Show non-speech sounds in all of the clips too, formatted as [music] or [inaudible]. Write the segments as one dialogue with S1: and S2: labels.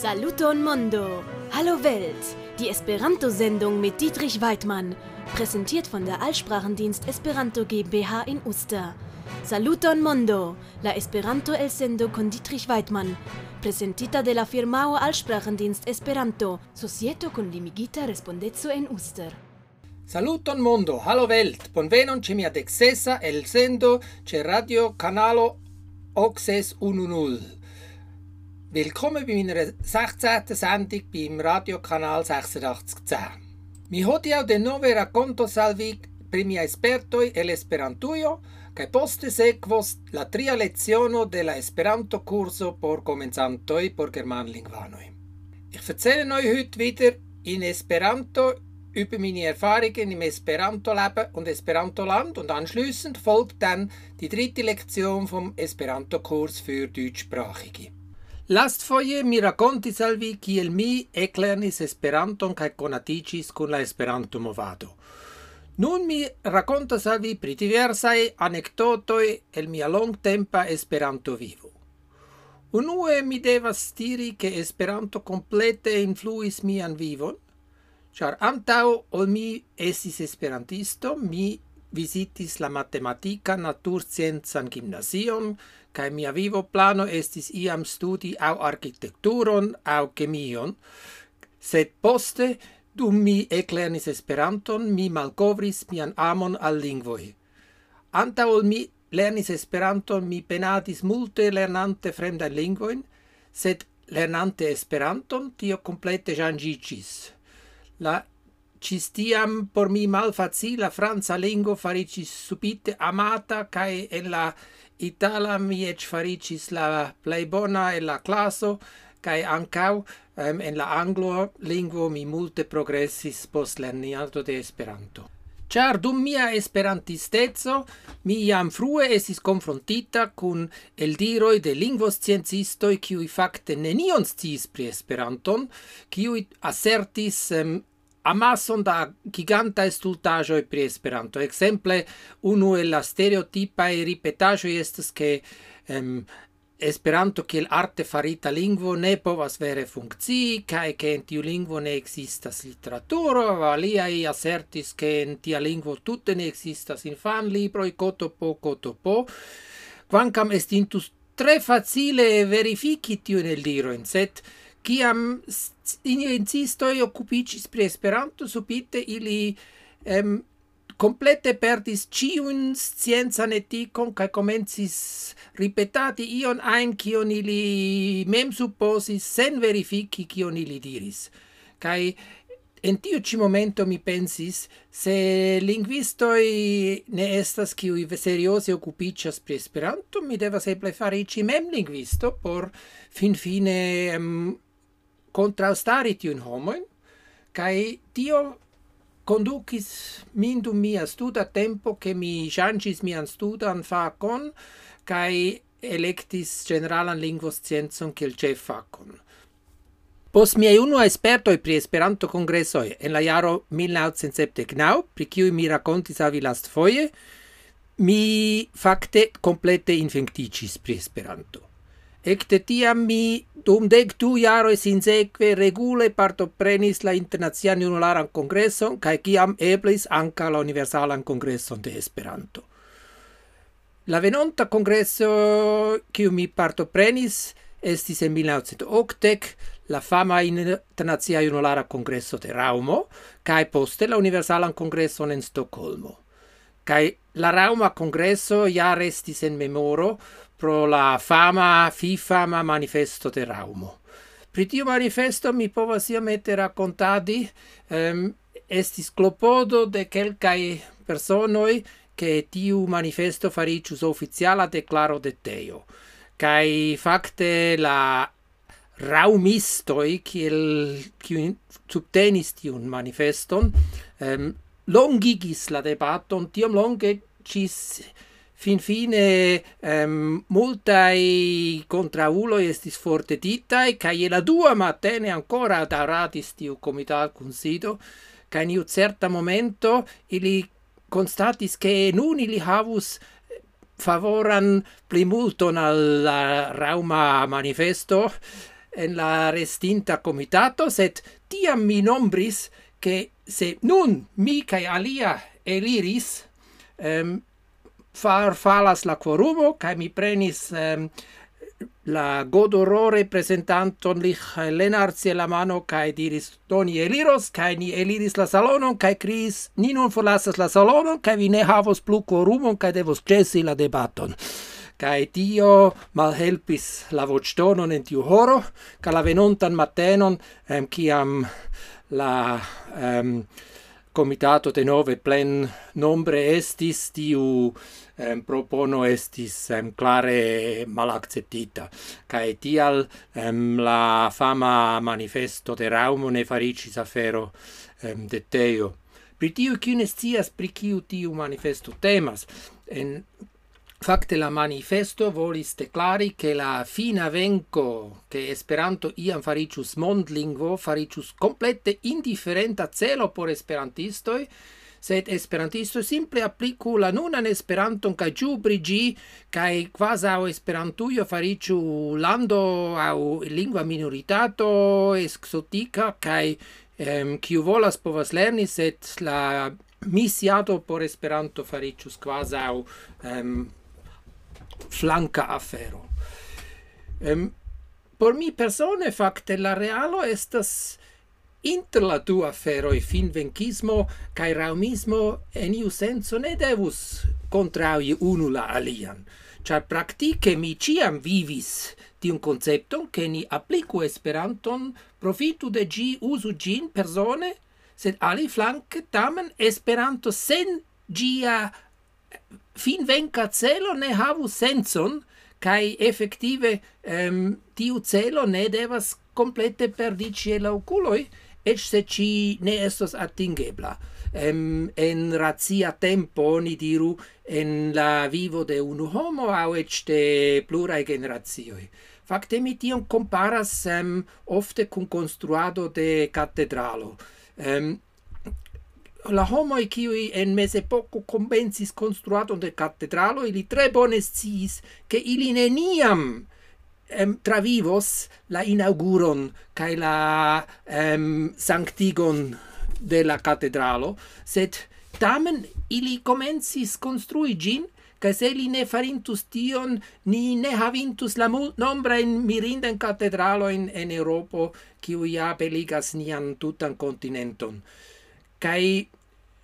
S1: Saluton Mondo! Hallo Welt! Die Esperanto-Sendung mit Dietrich Weidmann, präsentiert von der Allsprachendienst Esperanto GmbH in Uster. Saluton Mondo! La Esperanto el sendo con Dietrich Weidmann, presentita de la firmao Allsprachendienst Esperanto, societo con limigita respondezzo en Uster.
S2: Saluton Mondo! Hallo Welt! Bonvenon ce mia el sendo ce radio canalo Oxes 110. Willkommen bei meiner 16. Sendung beim Radiokanal 8610. Mi hodiaŭ denove rakontos al vi pri miaj spertoj el Esperantujo kaj poste sekvos la tria leziono de la Esperanto-kurso por komencantoj por germanlingvanoj. Ich erzähle euch heute wieder in Esperanto über meine Erfahrungen im Esperanto-Leben und Esperanto-Land und anschließend folgt dann die dritte Lektion vom Esperanto-Kurs für Deutschsprachige. Last foie mi racontis al vi kiel mi eclernis Esperanton kaj konatiĝis kun la Esperanto movado. Nun mi racontas al vi pri diversaj anekdotoj el mia longtempa Esperanto vivo. Unue mi devas diri ke Esperanto komplete influis mian vivon, ĉar antaŭ ol mi estis Esperantisto, mi visitis la matematika natursciencan gimnazion, kai mia vivo plano estis iam studi au architekturon au chemion, sed poste dum mi eclernis Esperanton mi malcovris mian amon al lingvoi. Anta ol mi lernis Esperanton mi penadis multe lernante fremda lingvoin, sed lernante Esperanton tio complete jangicis. La Cistiam por mi malfacila franza lingo faricis subite amata, cae en la itala mi ec faricis la plei bona en la classo, cae ancau um, en la anglo lingvo mi multe progressis post lernianto de Esperanto. Char dum mia esperantistezzo, mi iam frue esis confrontita cun el diroi de lingvos sciencistoi, kiui facte nenion sciis pri Esperanton, kiui assertis um, amason da giganta estultajo e pri Esperanto. Exemple, unu el la stereotipa e ripetajo estas ke em Esperanto kiel arte farita lingvo ne povas vere funkcii kaj ke en tiu lingvo ne ekzistas literaturo, aliaj asertis ke en tia lingvo tute ne ekzistas infanlibroj kotopo kotopo. Kvankam estintus tre facile verifiki tiun eldirojn, sed kiam sciencistoj okupiĝis pri Esperanto, subite ili em, complete perdis ciun scienza neticon kai comencis ripetati ion ein kion ili mem supposis sen verifiki kion ili diris. kai en tiu ci momento mi pensis se linguistoi ne estas kiuj seriose occupicias pri Esperanto, mi devas eble fariĝi mem linguisto por finfine um, contraustari tiun homoin, kai tio conducis min dum mia studa tempo che mi changis mian studan facon kai electis generalan lingvoscienzon kiel cef facon. Pos miei uno esperto pri Esperanto congressoi en la jaro 1979, pri kiui mi racontis avi last foie, mi facte complete infecticis pri Esperanto. Ecte tiam mi dum dec du jaroj sinsekve regule partoprenis la internazian unularan congresson cae ciam eblis anca la universalan kongreson de Esperanto. La venonta kongreso kiu mi partoprenis estis en 1980 la fama internazia unulara kongreso de Raumo cae poste la universalan kongreson en Stoccolmo. Cae la Rauma kongreso ja restis en memoro pro la fama fifama manifesto terraumo. Pri tiu manifesto mi povas iomete racontadi, um, estis clopodo de quelcae personoi che tiu manifesto faricius oficiala declaro de teo. Cai facte la raumistoi, kiel, kiu subtenis tiun manifeston, um, longigis la debaton, tiom longe cis fin fine ehm, multai contrauloi estis forte ditai, cae la dua matene ancora daratis tiu comitat consido, in niu certa momento ili constatis che nun ili havus favoran plimulton alla Rauma manifesto en la restinta comitato, set tiam mi nombris che se nun mi cae alia eliris, um, far falas la quorumo kai mi prenis um, la godoro representanton li Lenarzi la mano kai diris do eliros kaj ni eliris la salonon kai cris ni non forlasas la salonon kai vi ne havos plu quorumon kai devos cesi la debaton. Kai tio malhelpis la voĉtonon en tiu horo kaj la venontan matenon em, kiam la em, comitato de nove plen nombre estis tiu em, propono estis em, clare malacceptita. Cae tial em, la fama manifesto de Raumo ne faricis afero em, de Teo. Pri tiu kiu ne pri kiu tiu manifesto temas? En Fakte la manifesto volis declari che la fina venco che Esperanto iam faricius mondlingvo faricius complete indifferenta celo por esperantistoj, sed esperantisto simple applicu la nunan Esperanton kaj ĝubrigi kaj kvazaŭ Esperantujo fariĝu lando aŭ lingva minoritato eksotika kaj kiu ehm, volas povas lerni, sed la misiato por Esperanto fariĝus kvazaŭ flanca afero. Ehm, por mi persone fakte la realo estas inter la du aferoi finvenkismo kai raumismo en iu senso ne devus contraui unu la alian. Char praktike mi ciam vivis tiun concepton che ni applico Esperanton profitu de gi usu gin persone, sed ali flanke tamen Esperanto sen gia fin venca celo ne havu senson, kai effektive um, ehm, tiu celo ne devas complete perdici el oculoi, et se ci ne estos attingebla. Um, ehm, en razia tempo, ni diru, en la vivo de unu homo, au et de plurae generazioi. Fakte mi tion comparas um, ofte cum construado de catedralo. Um, la homoi qui en mesepoco convencis construato de catedralo, ili tre bone sciis che ili neniam em, travivos la inauguron kai la em, sanctigon de la catedralo, sed tamen ili comencis construi gin, cae se li ne farintus tion, ni ne havintus la nombra in mirindan catedralo in, en Europo, kiu ja beligas nian tutan continenton. Kai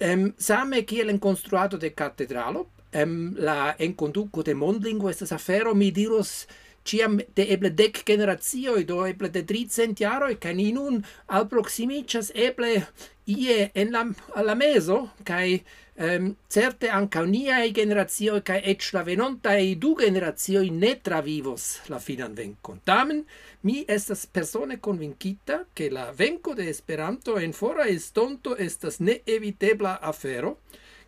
S2: em same kiel en konstruado de katedralo em la enkonduko de mondlingo estas afero mi diros ciam de eble dec generazio do eble de tricent jaroi, ca ni nun alproximicias eble ie en la, la meso, kai ehm, certe anca e generazio ca et la venontae du generazio ne travivos la finan vencon. Tamen, mi estas persone convincita che la venco de Esperanto en fora estonto estas ne evitebla afero,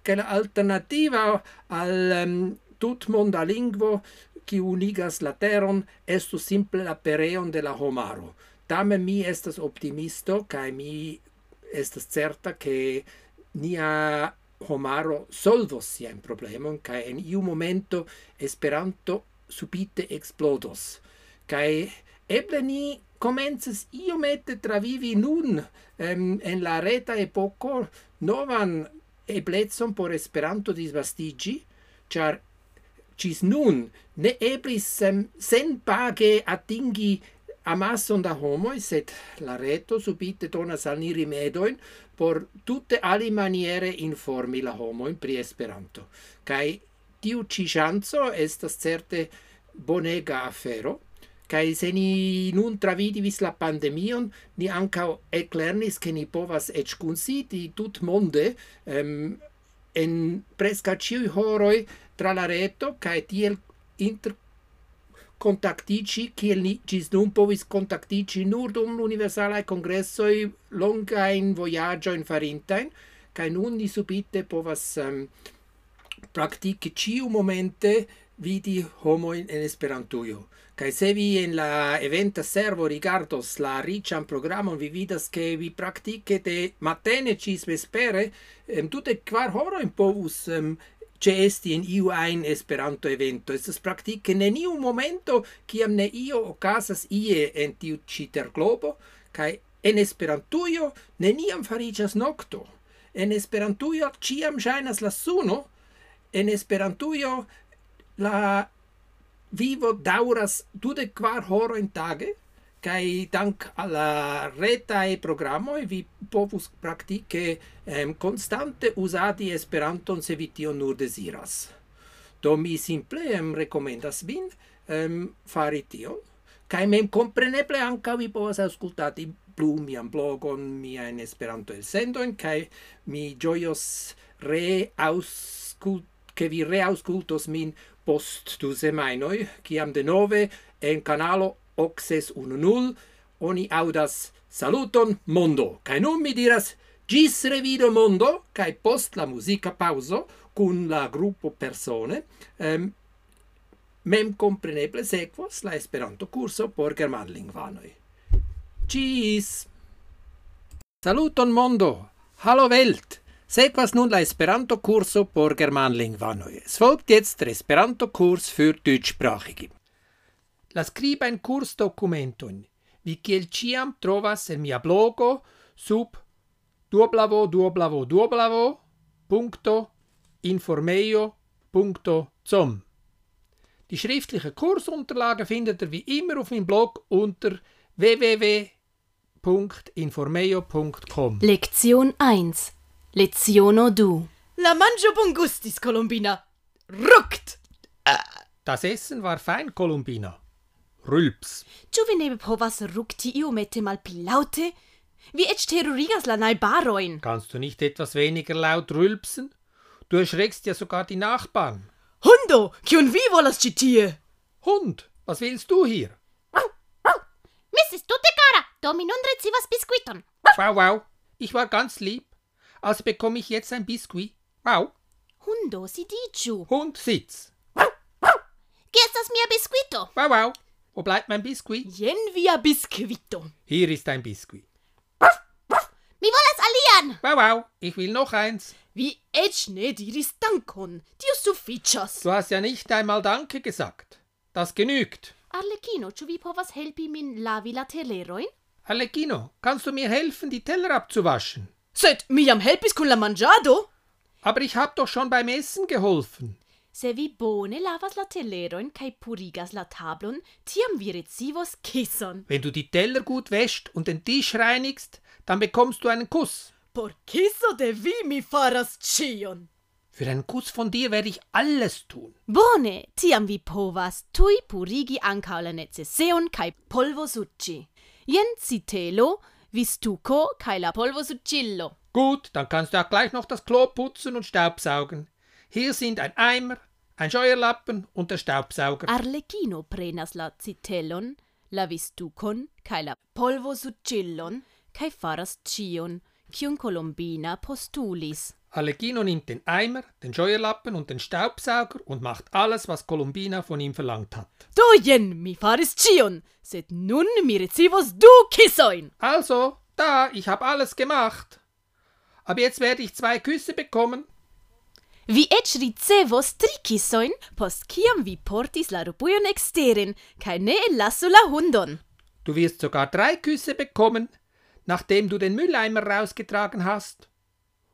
S2: che la alternativa al um, tutmonda lingvo qui unigas la teron estu simple la pereon de la homaro. Tamen mi estas optimisto, cae mi estas certa che nia homaro solvos sian problemon kaj en iu momento Esperanto subite explodos. Kaj eble ni comences iomete travivi nun em, en la reta epoco novan eblezon por Esperanto disvastigi, char cis nun ne eblis sem, sen page atingi amasson da homoi, sed la reto subite donas al ni rimedoin por tutte ali maniere informi la homoin pri Esperanto. Cai tiu ci chanzo estas certe bonega afero, kai se ni nun travidivis la pandemion ni anca eclernis che ni povas ec consiti tut monde um, en presca ciui horoi tra la reto kai tiel inter contactici kiel ni gis nun povis contactici nur dum universalae congressoi longain voyagioin farintain, kai nun ni subite povas um, practici ciu momente vidi homoin in Esperantujo. kai se vi en la eventa servo rigardos la richan programon, vi vidas ke vi praktike de matene cis vespere em tutte kvar horojn povus um, ce esti in iu ein Esperanto evento. Estas praktike neniu momento kiam ne io okazas ie en tiu citer globo, kai en Esperantujo neniam fariĝas nokto. En Esperantujo ĉiam ŝajnas la suno, en Esperantujo la vivo dauras dudek kvar horojn tage, kai dank alla programo e vi povus praktike em, constante uzadi Esperanton se vi tio nur desiras. Do mi simple em rekomendas vin em, fari tio kai mem compreneble anca vi povas auscultati plu mian blogon, mian Esperanto el sendo en kai mi joyos re auscult che vi re reauscultos min post du semainoi, kiam de nove en canalo 610 oni audas saluton mondo, kai nun mi diras gis revido mondo, kai post la musica pauso, cun la gruppo persone, um, mem compreneble sequos la Esperanto curso por germanlingvanoj. Gis! Saluton mondo! Hallo Welt! Sequas nun la Esperanto-Kurso por Germanlingvanoj. Es folgt jetzt der Esperanto-Kurs für Deutschsprachige. La scriba in curs documenton, vi kiel ciam trovas en mia blogo sub duoblavo duoblavo duoblavo punto informeio punto zum. Die schriftliche Kursunterlage findet ihr wie immer auf meinem Blog unter www.informeio.com.
S1: Lektion 1. Leziono du.
S3: La mangio bon gustis, Colombina. Ruckt!
S2: Das Essen war fein, Columbina. Rülps.
S1: Ĉu vi ne povas rukti iomete malpli laŭte? Vi eĉ terurigas la najbarojn.
S2: Kannst du nicht etwas weniger laut rülpsen? Du erschreckst ja sogar die Nachbarn.
S3: Hundo, kiun vi volas ĉi tie?
S2: Hund, was willst du hier?
S4: Mrs. Tutte cara, do mi nun ricevas biskuiton.
S2: Wow, wow, ich war ganz lieb. Also bekomme ich jetzt ein Biskuit. Wow.
S1: Hundo, sidiĝu.
S2: Hund, sitz.
S4: Qui estas mia biskuito?
S2: Wow, wow. Wo bleibt mein Biskuit?
S3: Jen via biskuito.
S2: Hier ist ein Biskuit.
S4: Mi volas alian.
S2: Wow, wow, ich will noch eins.
S3: Vi eĉ ne diris dankon. Tio sufiĉas.
S2: Du hast ja nicht einmal Danke gesagt. Das genügt.
S1: Arlecchino, ĉu vi povas helpi min lavi la telerojn?
S2: Arlecchino, kannst du mir helfen, die Teller abzuwaschen?
S3: Sed mi jam helpis kun la manĝado?
S2: Aber ich hab doch schon beim Essen geholfen.
S1: Se vi bone lavas la telerojn kaj purigas la tablon, tiam vi ricevos kison.
S2: Wenn du die Teller gut wäscht und den Tisch reinigst, dann bekommst du einen Kuss.
S3: Por kiso de vi mi faras ĉion.
S2: Für einen Kuss von dir werde ich alles tun.
S1: Bone, tiam vi povas tui purigi ankaŭ la neceseon kaj polvosuĉi. Jen citelo, vistuco kaj la polvosuĉillo.
S2: Gut, dann kannst du auch gleich noch das Klo putzen und staubsaugen. Hier sind ein Eimer, ein Scheuerlappen und der Staubsauger.
S1: Arlecchino prenas la citelon, la vistucon kaj la polvosuĉillon kaj faras ĉion, kiun Colombina postulis.
S2: Allegino nimmt den Eimer, den Scheuerlappen und den Staubsauger und macht alles, was Columbina von ihm verlangt hat.
S3: Do jen mi faris ĉion, sed nun mi ricevos du kisojn.
S2: Also, da, ich habe alles gemacht. Aber jetzt werde ich zwei Küsse bekommen.
S1: Vi eĉ ricevos tri kisojn post kiam vi portis la rupujon eksteren kaj ne ellasu la hundon.
S2: Du wirst sogar drei Küsse bekommen, nachdem du den Mülleimer rausgetragen hast.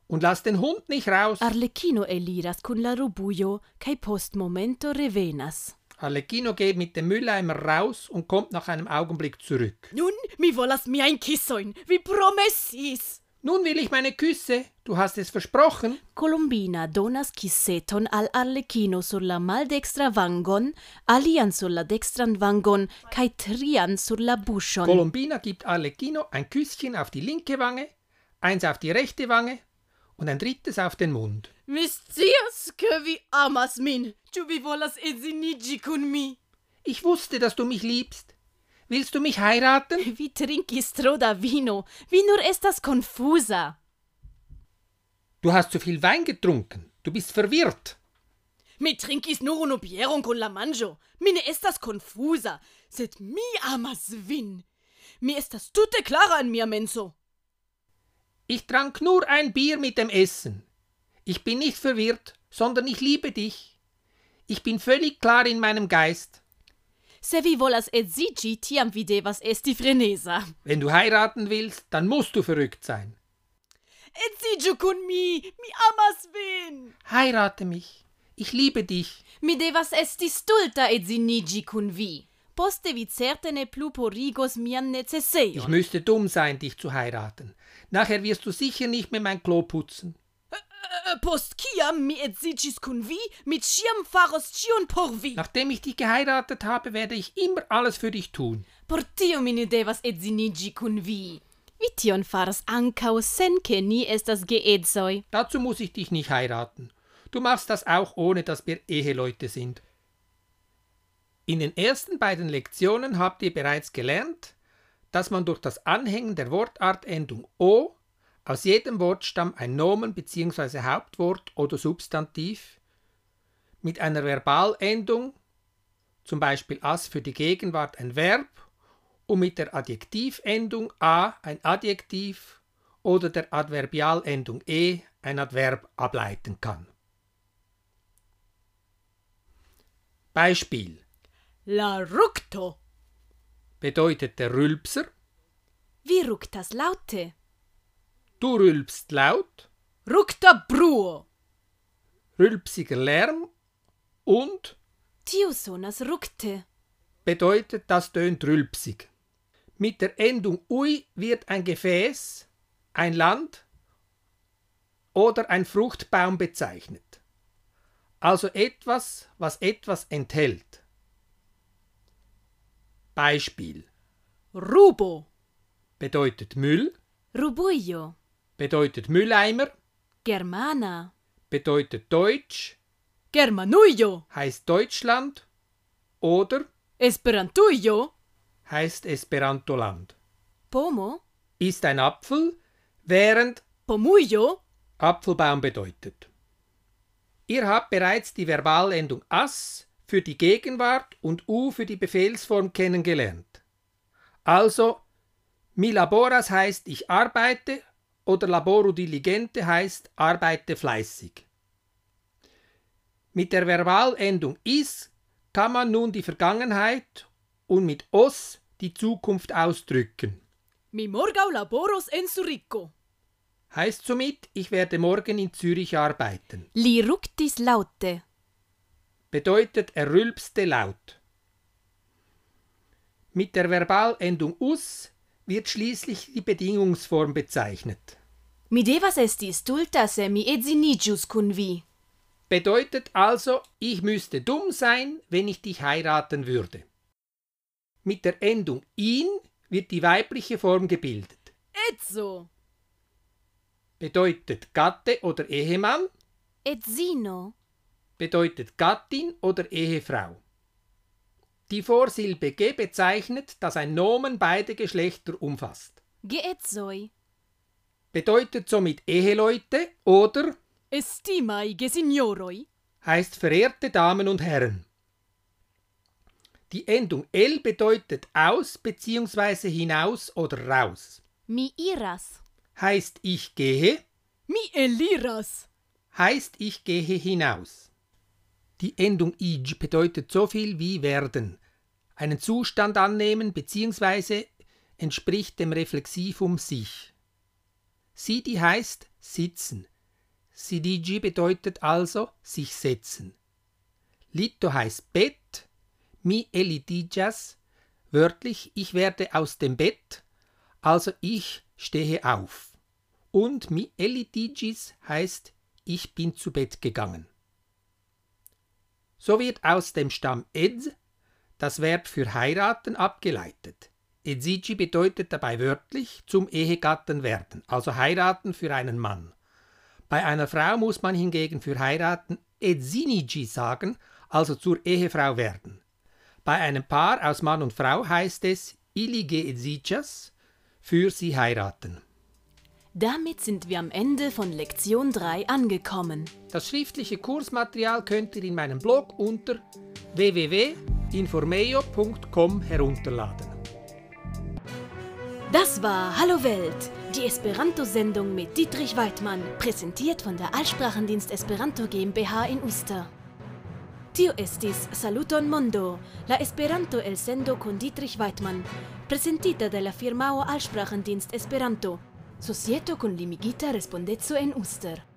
S2: Und lass den Hund nicht raus.
S1: Arlecchino eliras kun la rubujo kaj post momento revenas.
S2: Allegino geht mit dem Mülleimer raus und kommt nach einem Augenblick zurück.
S3: Nun mi volas miajn kisojn, vi promesis.
S2: Nun will ich meine Küsse. Du hast es versprochen.
S1: Colombina donas kisseton al Arlecchino sur la maldextra vangon, alian sur la dextran vangon kaj trian sur la buŝon.
S2: Colombina gibt Arlecchino ein Küsschen auf die linke Wange, eins auf die rechte Wange und ein drittes auf den Mund.
S3: Mi scias ke vi amas min. Ĉu vi volas edziniĝi kun mi?
S2: Ich wusste, dass du mich liebst. Willst du mich heiraten? [laughs]
S1: Vi trinkis tro da vino, vi nur estas confusa.
S2: Du hast zu viel Wein getrunken. Du bist verwirrt.
S3: Mi trinkis nur unu bieron kun la manĝo. Mi ne estas konfuza, sed mi amas vin. Mi estas tute klara en mia menso.
S2: Ich trank nur ein Bier mit dem Essen. Ich bin nicht verwirrt, sondern ich liebe dich. Ich bin völlig klar in meinem Geist.
S1: Se vi volas edziĝi, tiam vi devas esti freneza.
S2: Wenn du heiraten willst, dann musst du verrückt sein.
S3: Edziĝu kun mi, mi amas vin.
S2: Heirate mich. Ich liebe dich.
S1: Mi devas esti stulta edziniĝi kun vi. Poste vi certe ne plu porigos mian
S2: Ich
S1: necessejon.
S2: müsste dumm sein, dich zu heiraten. Nachher wirst du sicher nicht mehr mein Klo putzen.
S3: Post kiam mi edziĝis kun vi, mi ĉiam faros ĉion por vi.
S2: Nachdem ich dich geheiratet habe, werde ich immer alles für dich tun.
S1: Por tio mi ne devas edziniĝi kun vi. Vi tion faras ankaŭ sen ke ni estas geedzoj.
S2: Dazu muss ich dich nicht heiraten. Du machst das auch, ohne dass wir Eheleute sind. In den ersten beiden Lektionen habt ihr bereits gelernt, dass man durch das Anhängen der Wortartendung o aus jedem Wortstamm ein Nomen bzw. Hauptwort oder Substantiv mit einer Verbalendung, zum Beispiel as für die Gegenwart ein Verb und mit der Adjektivendung a ein Adjektiv oder der Adverbialendung e ein Adverb ableiten kann. Beispiel
S3: La rukto.
S2: bedeutet der Rülpser,
S1: Vi ruktas laute.
S2: Du rülpst laut,
S3: Rukta bruo.
S2: rülpsiger Lärm und
S1: Tiu sonas rukte.
S2: bedeutet, das tönt rülpsig. Mit der Endung ui wird ein Gefäß, ein Land oder ein Fruchtbaum bezeichnet. Also etwas, was etwas enthält. Beispiel
S3: Rubo.
S2: bedeutet Müll,
S1: Rubujo.
S2: Bedeutet Mülleimer,
S1: Germana.
S2: bedeutet Deutsch,
S3: Germanujo.
S2: heißt Deutschland oder
S3: Esperantujo.
S2: heißt Esperantoland.
S1: Pomo.
S2: Ist ein Apfel, während
S3: Pomujo.
S2: Apfelbaum bedeutet. Ihr habt bereits die Verbalendung as für die Gegenwart und u für die Befehlsform kennengelernt. Also, mi laboras heißt ich arbeite oder laboro diligente heißt arbeite fleißig. Mit der Verbalendung is kann man nun die Vergangenheit und mit os die Zukunft ausdrücken.
S3: Mi morgau laboros en Zurico.
S2: Heißt somit, ich werde morgen in Zürich arbeiten.
S1: Li ruktis laute.
S2: bedeutet er rülpste laut. Mit der Verbalendung us wird schließlich die Bedingungsform bezeichnet.
S1: Mi devas esti stulta se mi edziniĝus kun vi.
S2: Bedeutet also, ich müsste dumm sein, wenn ich dich heiraten würde. Mit der Endung in wird die weibliche Form gebildet.
S3: Etzo.
S2: Bedeutet Gatte oder Ehemann,
S1: Edzino.
S2: bedeutet Gattin oder Ehefrau. Die Vorsilbe ge bezeichnet, dass ein Nomen beide Geschlechter umfasst.
S1: Geedzoj.
S2: bedeutet somit Eheleute oder
S3: Estimai gesignoroi.
S2: heißt verehrte Damen und Herren. Die Endung L bedeutet aus bzw. hinaus oder raus.
S1: Mi iras.
S2: Heißt ich gehe,
S3: Mi eliras.
S2: heißt ich gehe hinaus. Die Endung ij bedeutet so viel wie werden, einen Zustand annehmen bzw. entspricht dem Reflexivum sich. Sidi heißt sitzen. Sidiji bedeutet also sich setzen. Lito heißt Bett. Mi elitijas, wörtlich ich werde aus dem Bett, also ich stehe auf. Und mi elitigis heißt ich bin zu Bett gegangen. So wird aus dem Stamm ed das Verb für heiraten abgeleitet. Edsigi bedeutet dabei wörtlich zum Ehegatten werden, also heiraten für einen Mann. Bei einer Frau muss man hingegen für heiraten edsinigi sagen, also zur Ehefrau werden. Bei einem Paar aus Mann und Frau heißt es ilige edsijas, für sie heiraten.
S1: Damit sind wir am Ende von Lektion 3 angekommen.
S2: Das schriftliche Kursmaterial könnt ihr in meinem Blog unter www.informeo.com herunterladen.
S1: Das war Hallo Welt, die Esperanto-Sendung mit Dietrich Weidmann, präsentiert von der Allsprachendienst Esperanto GmbH in Uster. Tio estis Saluton Mondo, la Esperanto el sendo con Dietrich Weidmann, presentita de la firmao Allsprachendienst Esperanto, societo con limigita respondezzo en Uster.